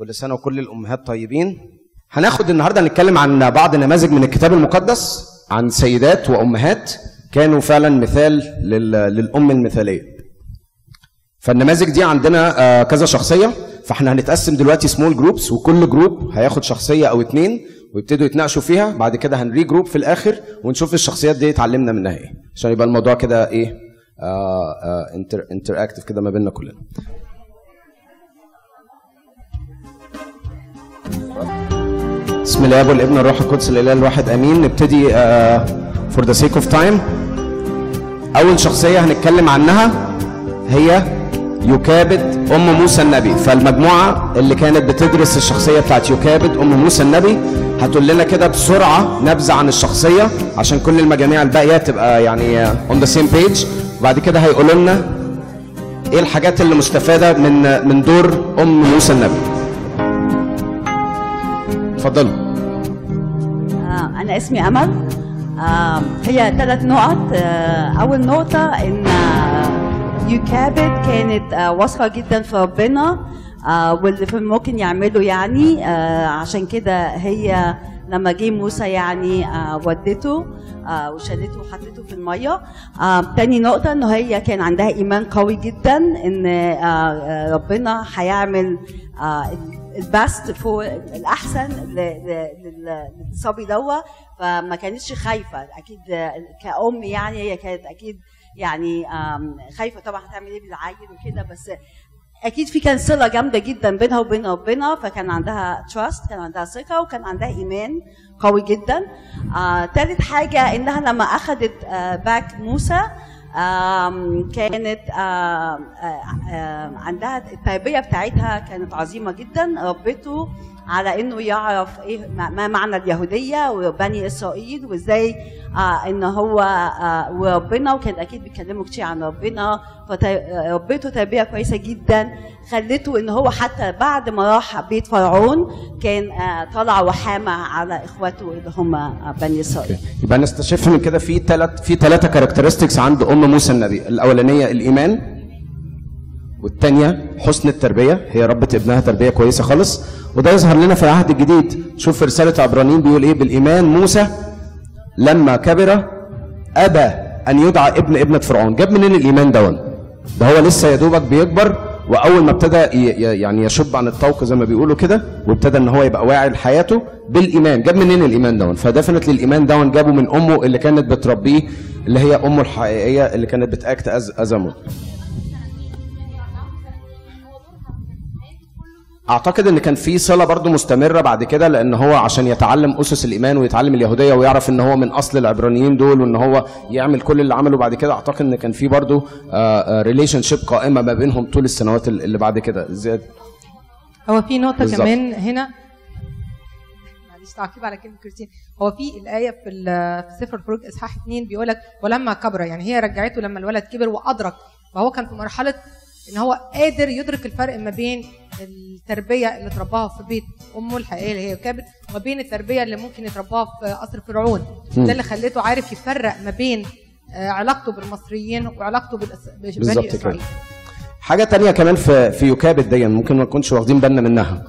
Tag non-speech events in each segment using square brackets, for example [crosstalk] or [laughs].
كل سنة وكل الأمهات طيبين. هناخد النهاردة نتكلم عن بعض نماذج من الكتاب المقدس عن سيدات وأمهات كانوا فعلا مثال لل- للأم المثالية. فالنماذج دي عندنا آه، كذا شخصية. فاحنا هنتقسم دلوقتي small groups وكل group هياخد شخصية أو اتنين ويبتدوا يتناقشوا فيها. بعد كده هن regroup في الآخر ونشوف الشخصيات دي اتعلمنا منها إيه. عشان يبقى الموضوع كده إيه آه آه inter interactive كده ما بيننا كلنا. بسم الآب والابن الروح القدس الإله الواحد آمين. نبتدي for the sake of time أول شخصية هنتكلم عنها هي يوكابد أم موسى النبي. فالمجموعة اللي كانت بتدرس الشخصية بتاعت يوكابد أم موسى النبي هتقول لنا كده بسرعة نبذة عن الشخصية عشان كل المجاميع الباقية تبقى يعني on the same page وبعد كده هيقولوا لنا إيه الحاجات اللي مستفادة من من دور أم موسى النبي. اتفضلوا آه، أنا اسمي آه، هي ثلاث نقط. آه، أول نقطة إن آه، يوكابد كانت آه، واثقة جدا في ربنا. آه، واللي في ممكن يعمله يعني آه، عشان كده هي لما جه موسى يعني آه، ودته آه، وشالته وحطته في المية. آه، تاني نقطة إنه هي كان عندها إيمان قوي جدا آه، آه، ربنا هيعمل آه، البست فوق الأحسن للصبي دوا فما كانتش خايفة. أكيد كأم يعني هي كانت أكيد يعني خايفة طبعا هتعمل إيه بالعيل وكده بس أكيد في كان صله جامدة جدا بينها وبين ربنا فكان عندها trust كان عندها ثقة وكان عندها إيمان قوي جدا. آه، تالت حاجة إنها لما اخذت آه، back موسى كانت عندها التربية بتاعتها كانت عظيمة جدا. ربته على إنه يعرف إيه ما معنى اليهودية وبني إسرائيل وإزاي آه إن هو آه وربنا وكان أكيد بيتكلموا كتير عن ربنا فربته تربية كويسة جدا خلته إن هو حتى بعد ما راح بيت فرعون كان آه طلع وحامه على إخواته اللي هم آه بني إسرائيل. يبقى نستشف من كده في ثلاث في ثلاثة كاركترستكس عند أم موسى النبي. الأولانية الإيمان والثانيه حسن التربية هي ربت ابنها تربية كويسة خالص. وده يظهر لنا في العهد الجديد. شوف في رسالة عبرانيين بيقول إيه؟ بالإيمان موسى لما كبر أبى أن يدعى ابن ابنة فرعون. جاب منين الإيمان دون؟ ده هو لسه يا دوبك بيكبر وأول ما ابتدى يعني يشب عن الطوق زي ما بيقولوا كده وابتدى إن هو يبقى واعي لحياته بالإيمان. جاب منين الإيمان دوت؟ فدفنت الإيمان دوت جابه من أمه اللي كانت بتربيه اللي هي أمه الحقيقية اللي كانت بتأكت as as أعتقد إن كان في صلة برضو مستمرة بعد كده لأن هو عشان يتعلم أسس الإيمان ويتعلم اليهودية ويعرف إن هو من أصل العبرانيين دول وإن هو يعمل كل اللي عمله بعد كده أعتقد إن كان في برضو relationship قائمة ما بينهم طول السنوات اللي بعد كده. زياد. هو في نقطة بالظبط. كمان هنا. معلش تعقيب على كلمة كريستين. هو في الآية في في سفر الخروج إصحاح اثنين بيقول لك ولما كبر يعني هي رجعته لما الولد كبر وأدرك فهو كان في مرحلة إن هو قادر يدرك الفرق ما بين التربية اللي اترباها في بيت أمه الحقيقية اللي هي كبر وما بين التربية اللي ممكن يترباها في قصر فرعون. ده اللي خليته عارف يفرق ما بين آه، علاقته بالمصريين وعلاقته ببني كده. إسرائيل. حاجة تانية كمان في في يوكابد دي ممكن ما نكونش واخدين بالنا منها.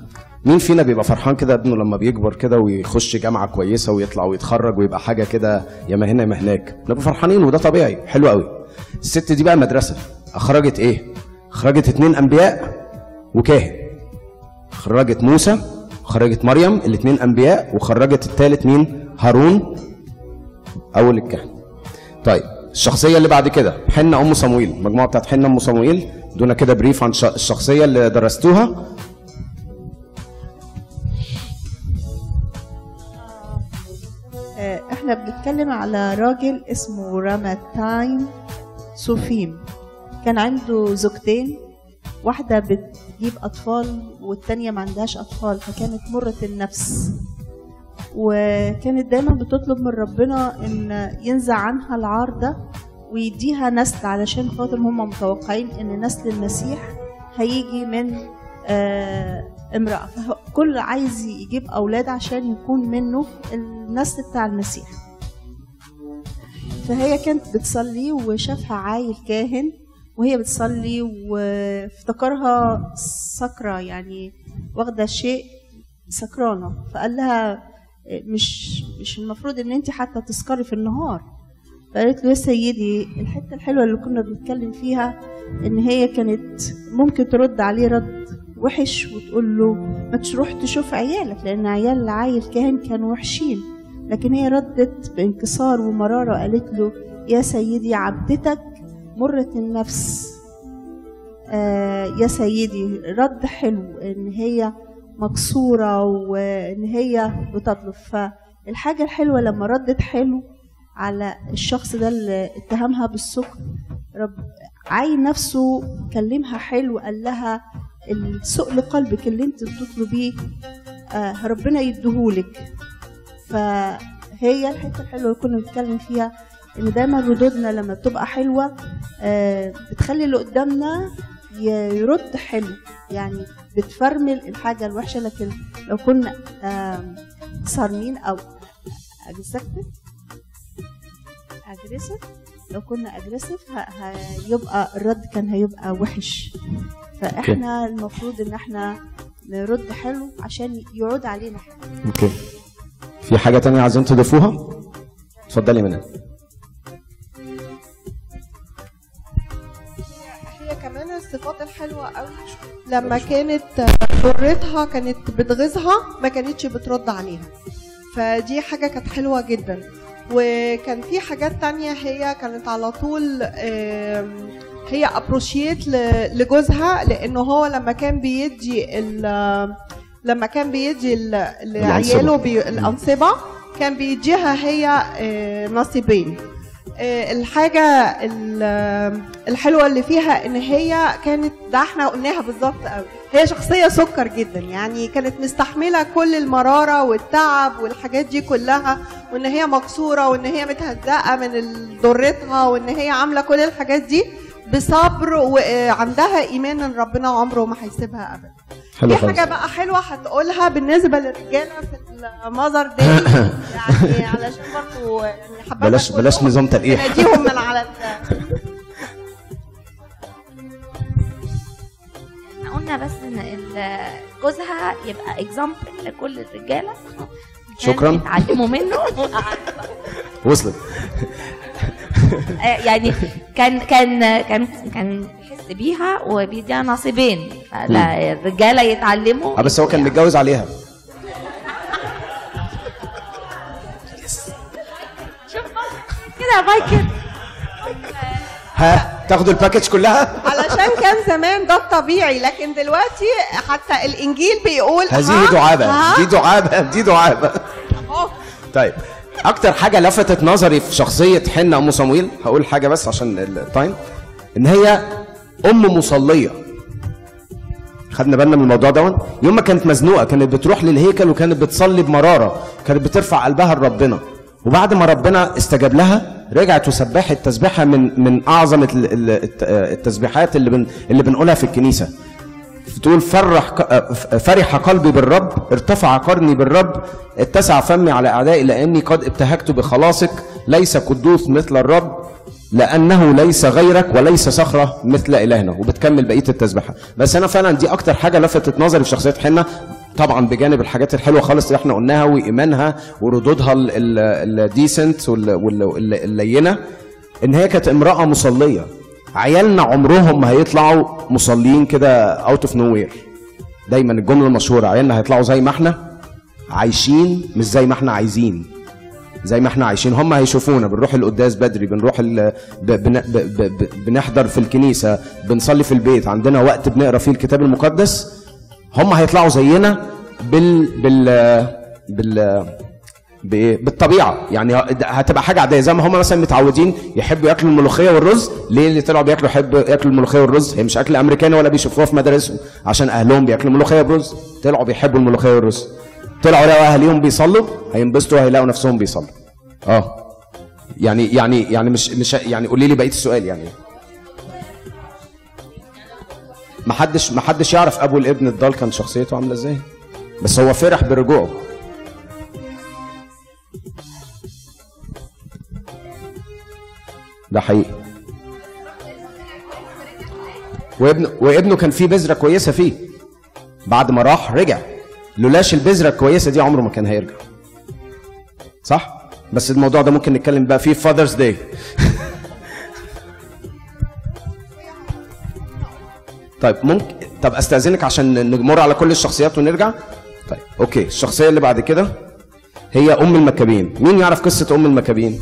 مين فينا بيبقى فرحان كده ابنه لما بيكبر كده ويخش جامعة كويسة ويطلع ويتخرج ويبقى حاجة كده يا ما هنا يا ما هناك؟ نبقى فرحانين وده طبيعي حلو قوي. الست دي بقى مدرسة أخرجت إيه؟ اخرجت اتنين أنبياء وكاهن. خرجت موسى خرجت مريم الاثنين أنبياء وخرجت الثالث مين؟ هارون أول الكهنه طيب الشخصية اللي بعد كده حنة أم صمويل. المجموعه بتاعت حنة أم صمويل. ادونا كده brief عن الشخصية اللي درستوها. آه، إحنا بنتكلم على راجل اسمه راماتايم سوفيم. كان عنده زوجتين واحدة بتجيب أطفال والتانية ما عندهاش أطفال فكانت مرة النفس. وكانت دايما بتطلب من ربنا إن ينزع عنها العار ده ويديها نسل علشان خاطر هم متوقعين إن نسل المسيح هيجي من آه، امرأة. فكل عايز يجيب أولاد عشان يكون منه النسل بتاع المسيح. فهي كانت بتصلي وشافها عايل كاهن وهي بتصلي وافتكرها سكرة يعني واخدة شيء سكرانه فقال لها مش مش المفروض إن أنت حتى تسكري في النهار. فقالت له يا سيدي الحتة الحلوة اللي كنا بنتكلم فيها إن هي كانت ممكن ترد عليه رد وحش وتقول له ما تروح تشوف عيالك لأن عيال عيل كاهن كانوا وحشين. لكن هي ردت بانكسار ومرارة قالت له يا سيدي عبدتك مرة النفس آه يا سيدي رد حلو إن هي مكسورة وإن هي بتطلب. فالحاجة الحلوة لما ردت حلو على الشخص ده اللي اتهمها بالسكر رب عين نفسه كلمها حلو قال لها السؤل قلبك اللي انت بتطلبيه آه ربنا يديهولك. فهي الحتة الحلوة اللي كنا بنتكلم فيها إن دايما ردودنا لما بتبقى حلوة آه بتخلي اللي قدامنا يرد حلو. يعني بتفرمل الحاجة الوحشة لكن لو كنا صارمين أو aggressive aggressive لو كنا aggressive هيبقى الرد كان هيبقى وحش. فإحنا المفروض إن إحنا نرد حلو عشان يعود علينا. حلو Okay. في حاجة تانية عايزين تضيفوها؟ اتفضلي منى. الحلوة قوي. لما كانت ضرتها كانت بتغيظها ما كانتش بترد عليها. فدي حاجة كانت حلوة جدا. وكان في حاجات تانية هي كانت على طول هي appreciate لجوزها لأنه هو لما كان بيدي ال- لما كان بيدي ال- لعياله الأنصبة كان بيديها هي آه، نصيبين. الحاجة ال- الحلوة اللي فيها إن هي كانت ده إحنا قلناها بالظبط هي شخصية سكر جدا يعني كانت مستحملة كل المرارة والتعب والحاجات دي كلها وإن هي مكسورة وإن هي متهزقة من ضرتها وإن هي عاملة كل الحاجات دي بصبر وعندها إيمان إن ربنا عمره ما هيسيبها ابدا. حلو في حاجة بقى حلوة هتقولها بالنسبة للرجالة في ال Mother's Day [laughs] يعني علشان برضه يعني حبايبك بلاش بلاش نظام تلقيح ناديهم من على ال- إحنا قلنا بس إن جوزها يبقى example لكل الرجالة. شكراً. يتعلموا منه. [laughs] وصلت. [laughs] آه، يعني كان كان كان كان يحس بيها وبيديها نصيبين. الرجالة يتعلموا آه بس هو كان متجوز عليها. كده يا مايكل ها؟ تاخدوا ال package كلها؟ علشان كان زمان ده الطبيعي لكن دلوقتي حتى الإنجيل بيقول هذه دعابة دي دعابة دي دعابة. طيب أكتر حاجة لفتت نظري في شخصية حنة أم صمويل هقول حاجة بس عشان ال time إن هي أم مصلية. خدنا بالنا من الموضوع ده. يوم ما كانت مزنوقة كانت بتروح للهيكل وكانت بتصلي بمرارة كانت بترفع قلبها لربنا. وبعد ما ربنا استجاب لها رجعت وسبحت تسبيحه من من أعظم ال- ال- الت- التسبيحات اللي بن اللي بنقولها في الكنيسة. تقول فرح فرح قلبي بالرب ارتفع قرني بالرب اتسع فمي على أعدائي لأني قد ابتهجت بخلاصك ليس قدوس مثل الرب. لأنه ليس غيرك وليس صخرة مثل إلهنا وبتكمل بقية التسبيحة. بس أنا فعلا دي أكتر حاجة لفتت نظري في شخصية حنة. طبعا بجانب الحاجات الحلوة خالص اللي إحنا قلناها وإيمانها وردودها ال decent واللينه إن هي كانت امرأة مصلية. عيالنا عمرهم ما هيطلعوا مصلين كده out of nowhere دايما الجملة المشهورة عيالنا هيطلعوا زي ما إحنا عايشين مش زي ما إحنا عايزين. زي ما إحنا عايشين. هم هيشوفونا. بنروح القداس بدري بنروح ال... ب... بن... ب... ب... بنحضر في الكنيسة بنصلي في البيت. عندنا وقت بنقرأ فيه الكتاب المقدس. هم هيطلعوا زينا بال بال بال بالطبيعة. يعني هتبقى حاجة عادية. زي ما هم مثلا متعودين يحبوا ياكلوا الملوخية والرز. ليه؟ اللي طلعوا بياكلوا يحبوا ياكلوا الملوخية والرز. هي مش أكل أمريكاني ولا بيشوفوها في مدارسهم. عشان أهلهم بياكلوا ملوخية برز طلعوا بيحبوا الملوخية والرز. طلعوا لقوا اهاليهم بيصلوا هينبسطوا وهيلاقوا نفسهم بيصلوا. آه. يعني يعني يعني مش مش يعني قولي لي بقية السؤال يعني. ما حدش ما حدش يعرف أبو الابن الضال كان شخصيته عاملة إزاي؟ بس هو فرح برجوعه. ده حقيقي. وابنه وابنه كان فيه بذرة كويسة فيه. بعد ما راح رجع. لولاش البذرة الكويسة دي عمره ما كان هيرجع. صح؟ بس الموضوع ده ممكن نتكلم بقى فيه Father's Day [laughs] طيب ممكن طب أستأذنك عشان نمر على كل الشخصيات ونرجع؟ طيب okay. الشخصية اللي بعد كده هي أم المكابين. مين يعرف قصة أم المكابين؟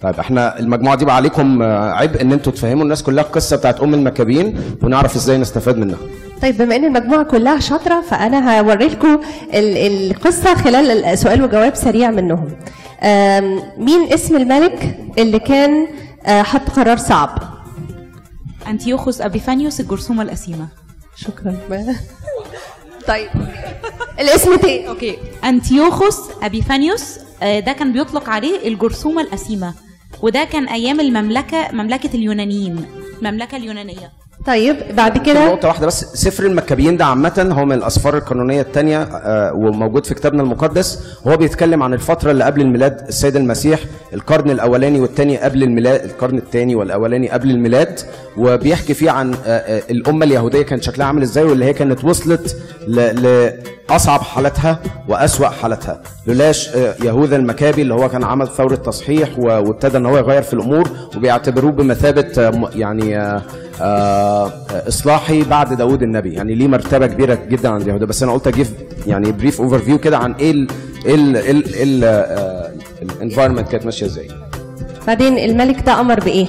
طيب إحنا المجموعة دي بقى عليكم آه، عبء إن أنتوا تفهموا الناس كلها القصة بتاعت أم المكابين ونعرف إزاي نستفاد منها. طيب بما إن المجموعة كلها شاطرة فأنا هوري لكم ال- القصة خلال السؤال وجواب سريع منهم. مين اسم الملك اللي كان آه، حط قرار صعب؟ أنتيوخوس أبيفانيوس الجرثومة الأسيمة. شكرا. طيب الاسم تاني. أوكي. أنتيوخوس أبيفانيوس آه، ده كان بيطلق عليه الجرثومة الأسيمة وده كان أيام المملكة مملكة اليونانيين المملكة اليونانية. طيب بعد كده؟ نقطة واحدة بس سفر المكابيين ده عامة هو من الأسفار القانونية الثانية وموجود في كتابنا المقدس. وهو بيتكلم عن الفترة اللي قبل الميلاد السيد المسيح القرن الأولاني والثاني قبل الميلاد القرن الثاني والأولاني قبل الميلاد وبيحكي فيه عن آه، آه، الأمة اليهودية كان شكلها عامل إزاي واللي هي كانت وصلت لأصعب حالتها وأسوأ حالتها لولاش آه، يهوذا المكابي اللي هو كان عمل ثورة تصحيح وابتدى إن هو يغير في الأمور وبيعتبروه بمثابة آه، يعني آه، آه، إصلاحي بعد داود النبي. يعني ليه مرتبة كبيرة جدا عند اليهود بس أنا قلت أجيب يعني brief overview كده عن إيه ال إيه ال إيه ال ال environment كانت ماشية إزاي. بعدين الملك ده أمر بإيه؟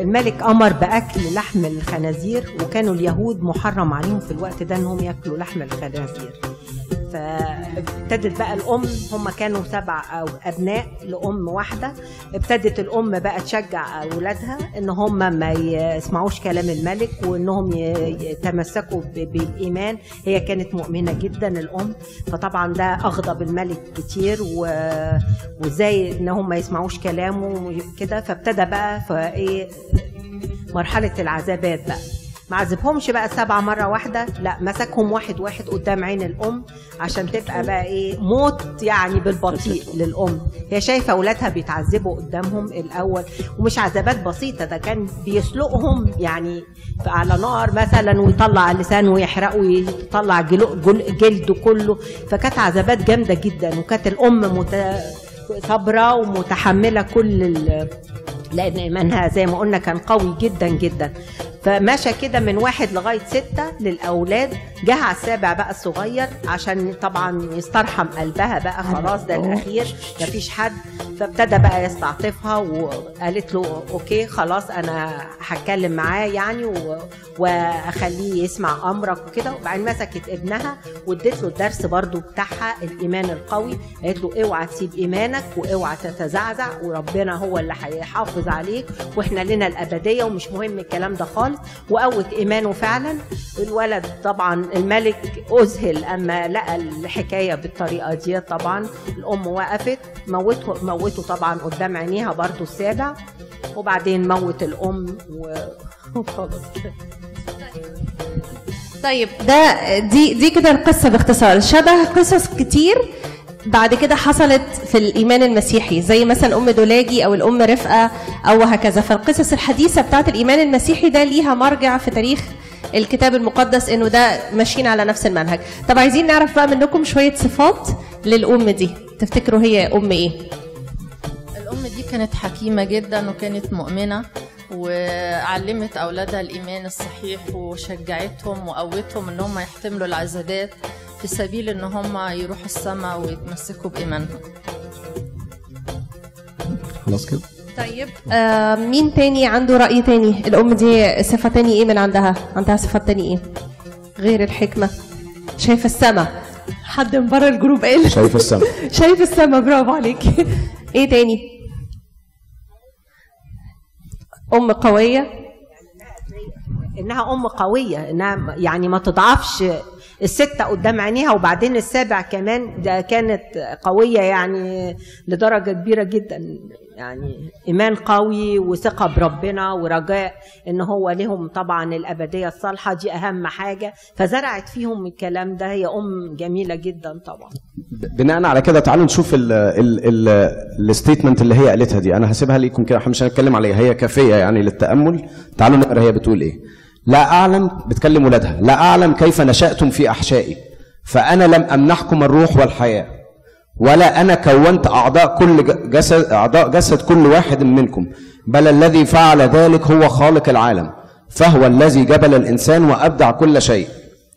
الملك أمر بأكل لحم الخنازير وكانوا اليهود محرم عليهم في الوقت ده إنهم يأكلوا لحم الخنازير. فابتدت بقى الأم هم كانوا سبع أو أبناء لأم واحدة. ابتدت الأم بقى تشجع أولادها إن هم ما يسمعوش كلام الملك وإنهم يتمسكوا بالإيمان. هي كانت مؤمنة جدا الأم. فطبعا ده أغضب الملك كتير وإزاي إن هم ما يسمعوش كلامه كده فابتدى بقى فإيه مرحلة العذابات بقى. ما عذبهمش بقى سبعة مرة واحدة لا مسكهم واحد واحد قدام عين الأم عشان تبقى بقى إيه موت يعني بالبطيء [laughs] للأم. هي شايفة أولادها بيتعذبوا قدامهم الأول ومش عذابات بسيطة ده كان بيسلقهم يعني على نار مثلا ويطلع اللسان ويحرقه ويطلع جلده كله. فكانت عذابات جامدة جدا وكانت الأم مت... صابرة ومتحملة كل ال... لأن إيمانها زي ما قلنا كان قوي جدا جدا. فمشى كده من واحد لغاية ستة للأولاد. جه على السابع بقى الصغير عشان طبعا يسترحم قلبها بقى خلاص ده الأخير مفيش حد. فابتدى بقى يستعطفها وقالت له أوكي خلاص أنا هتكلم معاه يعني و... وأخليه يسمع أمرك وكده. وبعدين مسكت ابنها واديت له الدرس برضو بتاعها الإيمان القوي. قالت له أوعى تسيب إيمانك وأوعى تتزعزع وربنا هو اللي هيحافظ عليك وإحنا لنا الأبدية ومش مهم الكلام ده خالص. وقوت إيمانه فعلا. الولد طبعا الملك أذهل أما لقى الحكاية بالطريقة دي طبعا. الأم وقفت موته موته طبعا قدام عينيها برضو السابع وبعدين موت الأم [laughs] وخلاص. طيب ده دي دي كده القصة باختصار. شبه قصص كتير بعد كده حصلت في الإيمان المسيحي زي مثلا أم دولاجي أو الأم رفقة أو هكذا فالقصص الحديثة بتاعت الإيمان المسيحي ده ليها مرجع في تاريخ الكتاب المقدس إنه ده ماشيين على نفس المنهج. طب عايزين نعرف بقى منكم شوية صفات للأم دي. تفتكروا هي أم إيه؟ الأم دي كانت حكيمة جدا وكانت مؤمنة وعلمت أولادها الإيمان الصحيح وشجعتهم وقوتهم إن هم يحتملوا العذابات في سبيل إن هم يروحوا السماء ويتمسكوا بإيمانهم. خلاص كده. طيب آه مين تاني عنده رأي تاني؟ الأم دي صفة تاني إيه من عندها؟ عندها صفات تاني إيه؟ غير الحكمة. شايفة السما. حد من بره الجروب قال. شايف السما. [laughs] شايف السما. برافو عليك. [laughs] إيه تاني؟ أم قوية؟ إنها أم قوية إنها يعني ما تضعفش الستة قدام عينيها وبعدين السابع كمان ده كانت قوية يعني لدرجة كبيرة جدا. يعني إيمان قوي وثقة بربنا ورجاء إن هو لهم طبعا الأبدية الصالحة. دي أهم حاجة. فزرعت فيهم الكلام ده. هي أم جميلة جدا طبعا. بناء على كده تعالوا نشوف الستيتمنت اللي هي قالتها دي. أنا هسيبها ليكم كده مش هنتكلم عليها. هي كافية يعني للتأمل. تعالوا نقرأ هي بتقول إيه. لا أعلم بتكلم ولادها لا أعلم كيف نشأتم في أحشائي. فأنا لم أمنحكم الروح والحياة ولا أنا كونت أعضاء كل جسد أعضاء جسد كل واحد منكم بل الذي فعل ذلك هو خالق العالم فهو الذي جبل الإنسان وأبدع كل شيء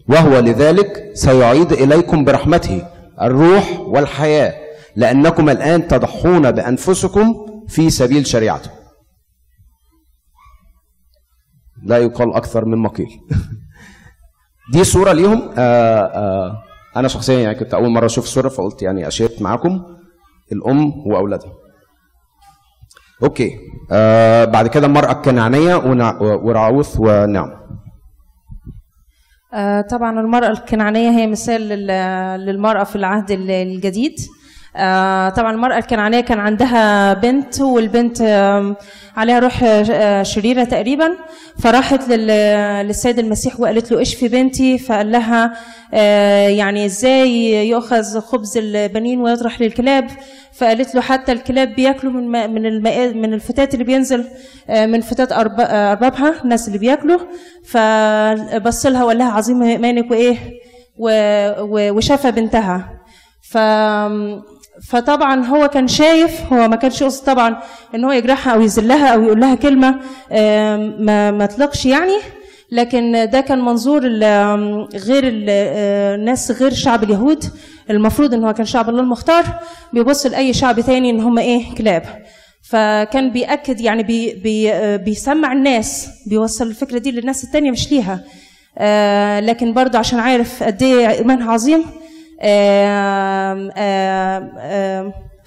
وهو لذلك سيعيد إليكم برحمته الروح والحياة لأنكم الآن تضحون بأنفسكم في سبيل شريعته. لا يقال أكثر مما قيل دي صورة ليهم. آه آه أنا شخصيا يعني كنت أول مرة أشوف الصورة فقلت يعني أشيرت معاكم. الأم وأولادها. أوكي. آه بعد كده المرأة الكنعانية ونع- ورعوث ونعم. طبعا المرأة الكنعانية هي مثال لل- للمرأة في العهد ال- الجديد. طبعا المرأة الكنعانية كان عندها بنت والبنت عليها روح آه، شريرة تقريبا. فراحت لل- للسيد المسيح وقالت له اشفي بنتي؟ فقال لها آه، يعني إزاي يؤخذ خبز البنين ويطرح للكلاب؟ فقالت له حتى الكلاب بياكلوا من من من الفتات اللي بينزل آه، من فتات آه، أربابها الناس اللي بياكلوا. فبص لها وقال لها عظيم ايمانك وإيه؟ وشفى بنتها. ف فطبعا هو كان شايف هو ما كانش قصد طبعا إن هو يجرحها أو يذلها أو يقول لها كلمة ما ما تلقش يعني. لكن ده كان منظور غير ال- آه، الناس غير شعب اليهود. المفروض إن هو كان شعب الله المختار بيبص لأي شعب تاني إن هم إيه كلاب. فكان بيأكد يعني بي بي آه، بيسمع الناس بيوصل الفكرة دي للناس التانية مش ليها. آه، لكن برضه عشان عارف قد إيه إيمانها عظيم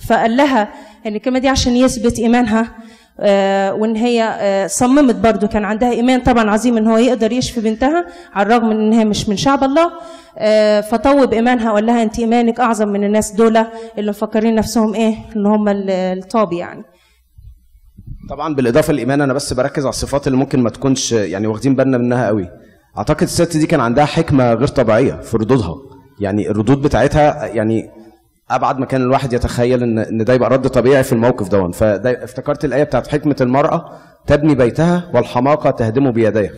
فقال لها ان الكلمة دي عشان يثبت ايمانها آه، وإن هي آه، صممت برضو كان عندها إيمان طبعا عظيم إن هو يقدر يشفي بنتها على الرغم من إن هي مش من شعب الله. آه، فطوب إيمانها وقال لها أنت إيمانك أعظم من الناس دول اللي مفكرين نفسهم إيه؟ اللي هم ال- الطابي يعني. طبعا بالإضافة للإيمان أنا بس بركز على الصفات اللي ممكن ما تكونش يعني واخدين بالنا منها قوي. أعتقد الست دي كان عندها حكمة غير طبيعية في ردودها. يعني الردود بتاعتها يعني أبعد ما كان الواحد يتخيل ان إن ده يبقى رد طبيعي في الموقف ده فده افتكرت الآية بتاعت حكمة المرأة تبني بيتها والحماقة تهدمه بيديها.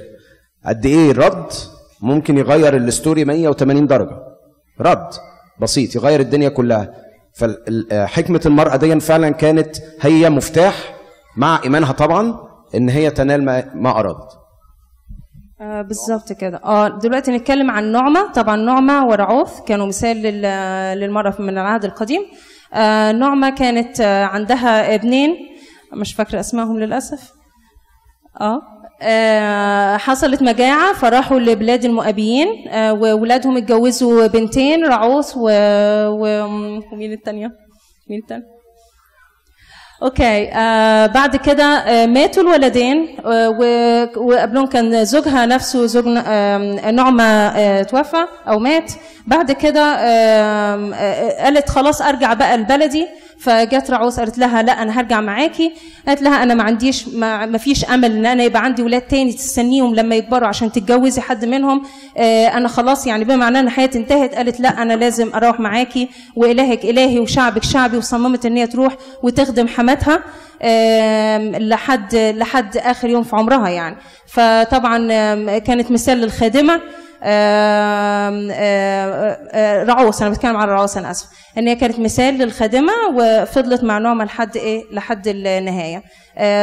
قد إيه الرد ممكن يغير الستوري 180 درجة؟ رد بسيط يغير الدنيا كلها. فحكمه المرأة دي فعلا كانت هي مفتاح مع إيمانها طبعا إن هي تنال ما أرادت. آه بالظبط كده. آه دلوقتي نتكلم عن نعمة. طبعا نعمة ورعوث كانوا مثال لل- للمرأة من العهد القديم. آه نعمة كانت آه عندها ابنين. مش فاكرة اسمائهم للأسف. آه حصلت مجاعة فراحوا لبلاد المؤابيين. وولادهم اتجوزوا بنتين رعوث و... و... ومين التانية؟ مين التانية؟ أوكي آه بعد كده آه ماتوا الولدين آه وقبلهم كان زوجها نفسه زوج آه نعمة آه توفى أو مات. بعد كده آه آه قالت خلاص أرجع بقى لبلدي. فجت رعوس قالت لها لا أنا هرجع معاكي. قالت لها أنا ما عنديش ما, فيش أمل إن أنا يبقى عندي ولاد تاني تستنيهم لما يكبروا عشان تتجوزي حد منهم. آه أنا خلاص يعني بما معناه إن حياتي انتهت قالت لا أنا لازم أروح معاكي وإلهك إلهي وشعبك شعبي وصممت إن هي تروح وتخدم حماتها لحد لحد آخر يوم في عمرها يعني. فطبعا كانت مثال للخادمة. رعوس. أنا بتكلم عن رعوس أنا اسف إن هي كانت مثال للخادمه وفضلت مع نعمه لحد إيه؟ لحد النهاية.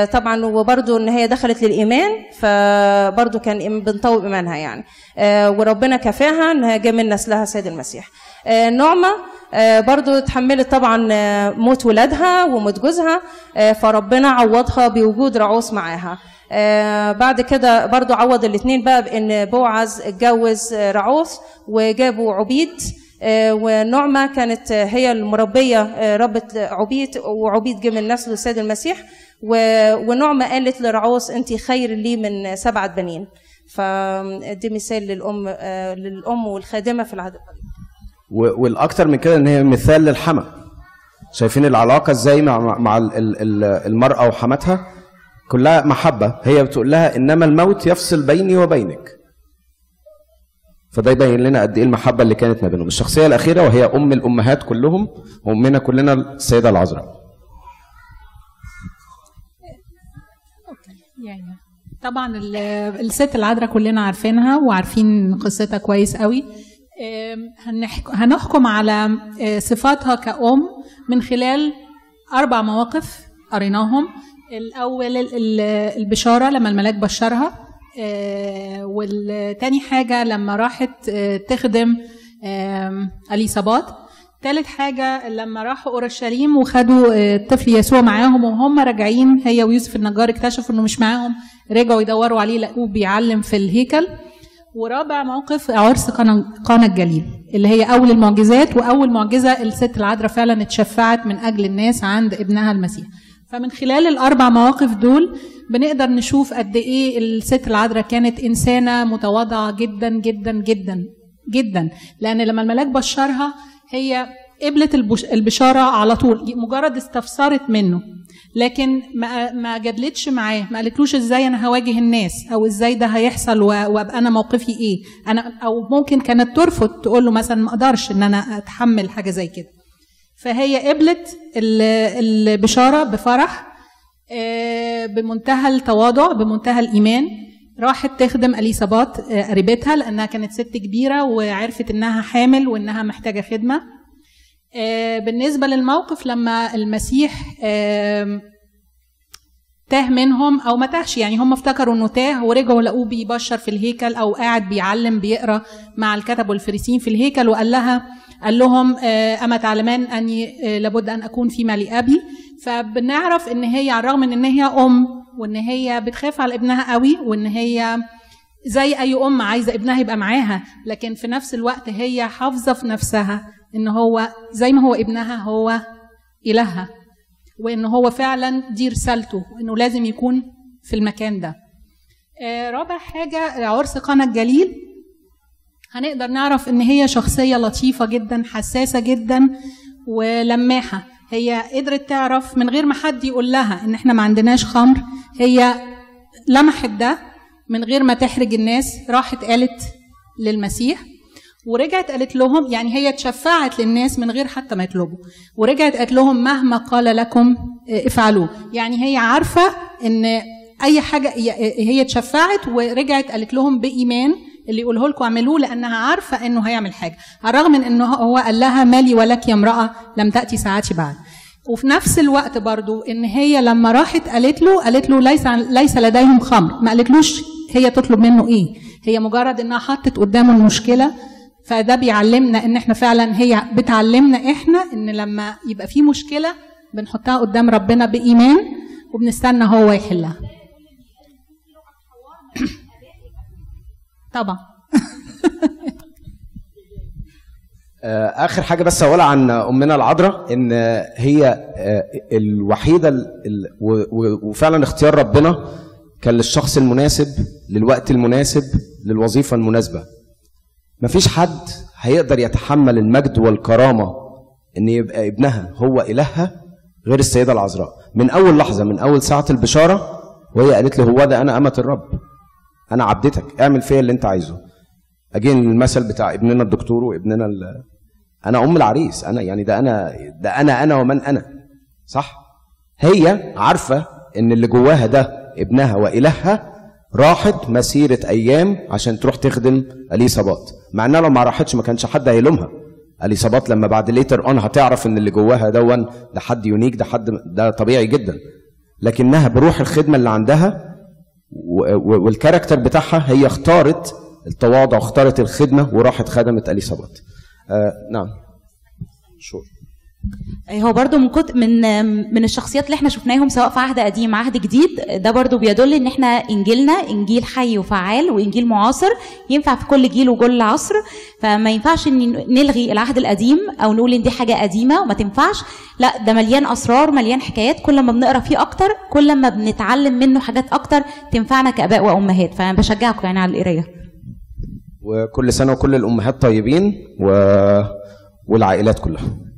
طبعا وبرده إن هي دخلت للإيمان فبرده كان بنطوب إيمانها يعني. وربنا كفاها انها جاء من نسلها سيد المسيح. نعمة برضو اتحملت طبعا موت ولادها وموت جوزها فربنا عوضها بوجود رعوس معاها. آه، بعد كده برضو عوض الاثنين بقى بان بوعز اتجوز رعوس وجابوا عبيد. آه، ونعمة كانت هي المربية آه، ربة عبيد وعبيد جه من نسل السيد المسيح. ونعمة قالت لرعوس أنت خير لي من سبعة بنين. فدي مثال للأم آه، للأم والخادمة في العهد القديم. و- والأكتر من كده إن هي مثال للحما شايفين العلاقة إزاي مع مع ال- ال- ال- المرأة وحماتها؟ كلها محبة. هي بتقول لها إنما الموت يفصل بيني وبينك. فده يبين لنا قد إيه المحبة اللي كانت ما بينهم. الشخصية الأخيرة وهي أم الأمهات كلهم وأمنا كلنا السيدة العذراء. يعني طبعا ال- الست العذراء كلنا عارفينها وعارفين قصتها كويس قوي. هنحكم على آه، صفاتها كأم من خلال أربع مواقف قريناهم. الأول ال- ال- البشارة لما الملاك بشرها آه، والتاني حاجة لما راحت آه، تخدم آم، أليصابات تالت حاجة لما راحوا أورشليم وخدوا آه، الطفل يسوع معاهم وهم راجعين هي ويوسف النجار اكتشفوا إنه مش معاهم رجعوا يدوروا عليه لقوه بيعلم في الهيكل. ورابع موقف عرس قانا الجليل اللي هي أول المعجزات وأول معجزة الست العذراء فعلا اتشفعت من أجل الناس عند ابنها المسيح. فمن خلال الأربع مواقف دول بنقدر نشوف قد إيه الست العذراء كانت إنسانة متواضعة جدا جدا جدا جدا. لأن لما الملاك بشرها هي قبلت البش- البشارة على طول مجرد استفسرت منه. لكن ما ما جادلتش معاه ما قالتلوش إزاي أنا هواجه الناس أو إزاي ده هيحصل وأبقى أنا موقفي إيه. أنا أو ممكن كانت ترفض تقول له مثلا ما أقدرش إن أنا أتحمل حاجة زي كده. فهي قبلت ال- البشارة بفرح آه، بمنتهى التواضع بمنتهى الإيمان. راحت تخدم اليصابات آه، قريبتها لأنها كانت ست كبيرة وعرفت إنها حامل وإنها محتاجة خدمة. آه، بالنسبة للموقف لما المسيح تاه منهم أو ما تاهش. يعني هم افتكروا إنه تاه ورجعوا لقوه بيبشر في الهيكل أو قاعد بيعلم بيقرأ مع الكتب والفريسين في الهيكل وقال لها قال لهم آه، أما تعلمان اني آه، لابد أن أكون فيما لابي فبنعرف إن هي على الرغم من إن هي أم وإن هي بتخاف على ابنها قوي وإن هي زي أي أم عايزة ابنها يبقى معاها لكن في نفس الوقت هي حافظة في نفسها إن هو زي ما هو ابنها هو إلهها. وإن هو فعلا دي رسالته إنه لازم يكون في المكان ده. آه، رابع حاجة عرس قنا الجليل هنقدر نعرف إن هي شخصية لطيفة جدا حساسة جدا ولماحة. هي قدرت تعرف من غير ما حد يقول لها إن إحنا ما عندناش خمر. هي لمحت ده من غير ما تحرج الناس راحت قالت للمسيح. ورجعت قالت لهم يعني هي اتشفعت للناس من غير حتى ما يطلبوا. ورجعت قالت لهم مهما قال لكم آه، افعلوه. يعني هي عارفة إن أي حاجة هي- هي اتشفعت ورجعت قالت لهم بإيمان اللي يقوله لكم اعملوه لأنها عارفة إنه هيعمل حاجة. على الرغم من إنه هو قال لها مالي ولك يا امرأة لم تأتي ساعتي بعد. وفي نفس الوقت برضو إن هي لما راحت قالت له قالت له ليس ليس لديهم خمر. ما قالتلوش هي تطلب منه إيه. هي مجرد إنها حطت قدامه المشكلة فده بيعلمنا إن إحنا فعلا هي بتعلمنا إحنا إن لما يبقى في مشكلة بنحطها قدام ربنا بإيمان وبنستنى هو يحلها طبعا. آه، آخر حاجة بس اقولها عن أمنا العذراء إن هي آه، الوحيدة وفعلا اختيار ربنا كان للشخص المناسب للوقت المناسب للوظيفة المناسبة. مفيش حد هيقدر يتحمل المجد والكرامة إن يبقى ابنها هو إلهها غير السيدة العذراء. من أول لحظة من أول ساعة البشارة وهي قالت له هو ده أنا أمة الرب. أنا عبدتك. اعمل فيا اللي أنت عايزه. أجين المثل بتاع ابننا الدكتور وابننا. أنا أم العريس. أنا يعني ده أنا ده أنا أنا ومن أنا. صح؟ هي عارفة إن اللي جواها ده ابنها وإلهها راحت مسيرة أيام عشان تروح تخدم اليصابات مع إنها لو ما راحتش ما كانش حد هيلومها. اليصابات لما بعد later on هتعرف إن اللي جواها دون ده حد unique ده حد ده طبيعي جدا. لكنها بروح الخدمة اللي عندها وال character بتاعها هي اختارت التواضع واختارت الخدمة وراحت خدمت اليصابات آه نعم. شور هو برضو من كت من من الشخصيات اللي إحنا شفناهم سواء في عهد قديم عهد جديد ده برضو بيدل إن إحنا إنجيلنا إنجيل حي وفعال وإنجيل معاصر ينفع في كل جيل وكل عصر فما ينفعش إن نلغي العهد القديم أو نقول إن دي حاجة قديمة وما تنفعش. لا ده مليان أسرار مليان حكايات كل ما بنقرأ فيه أكتر كل ما بنتعلم منه حاجات أكتر تنفعنا كآباء وأمهات. فأنا بشجعكم يعني على القراية. وكل سنة وكل الأمهات طيبين و... والعائلات كلها.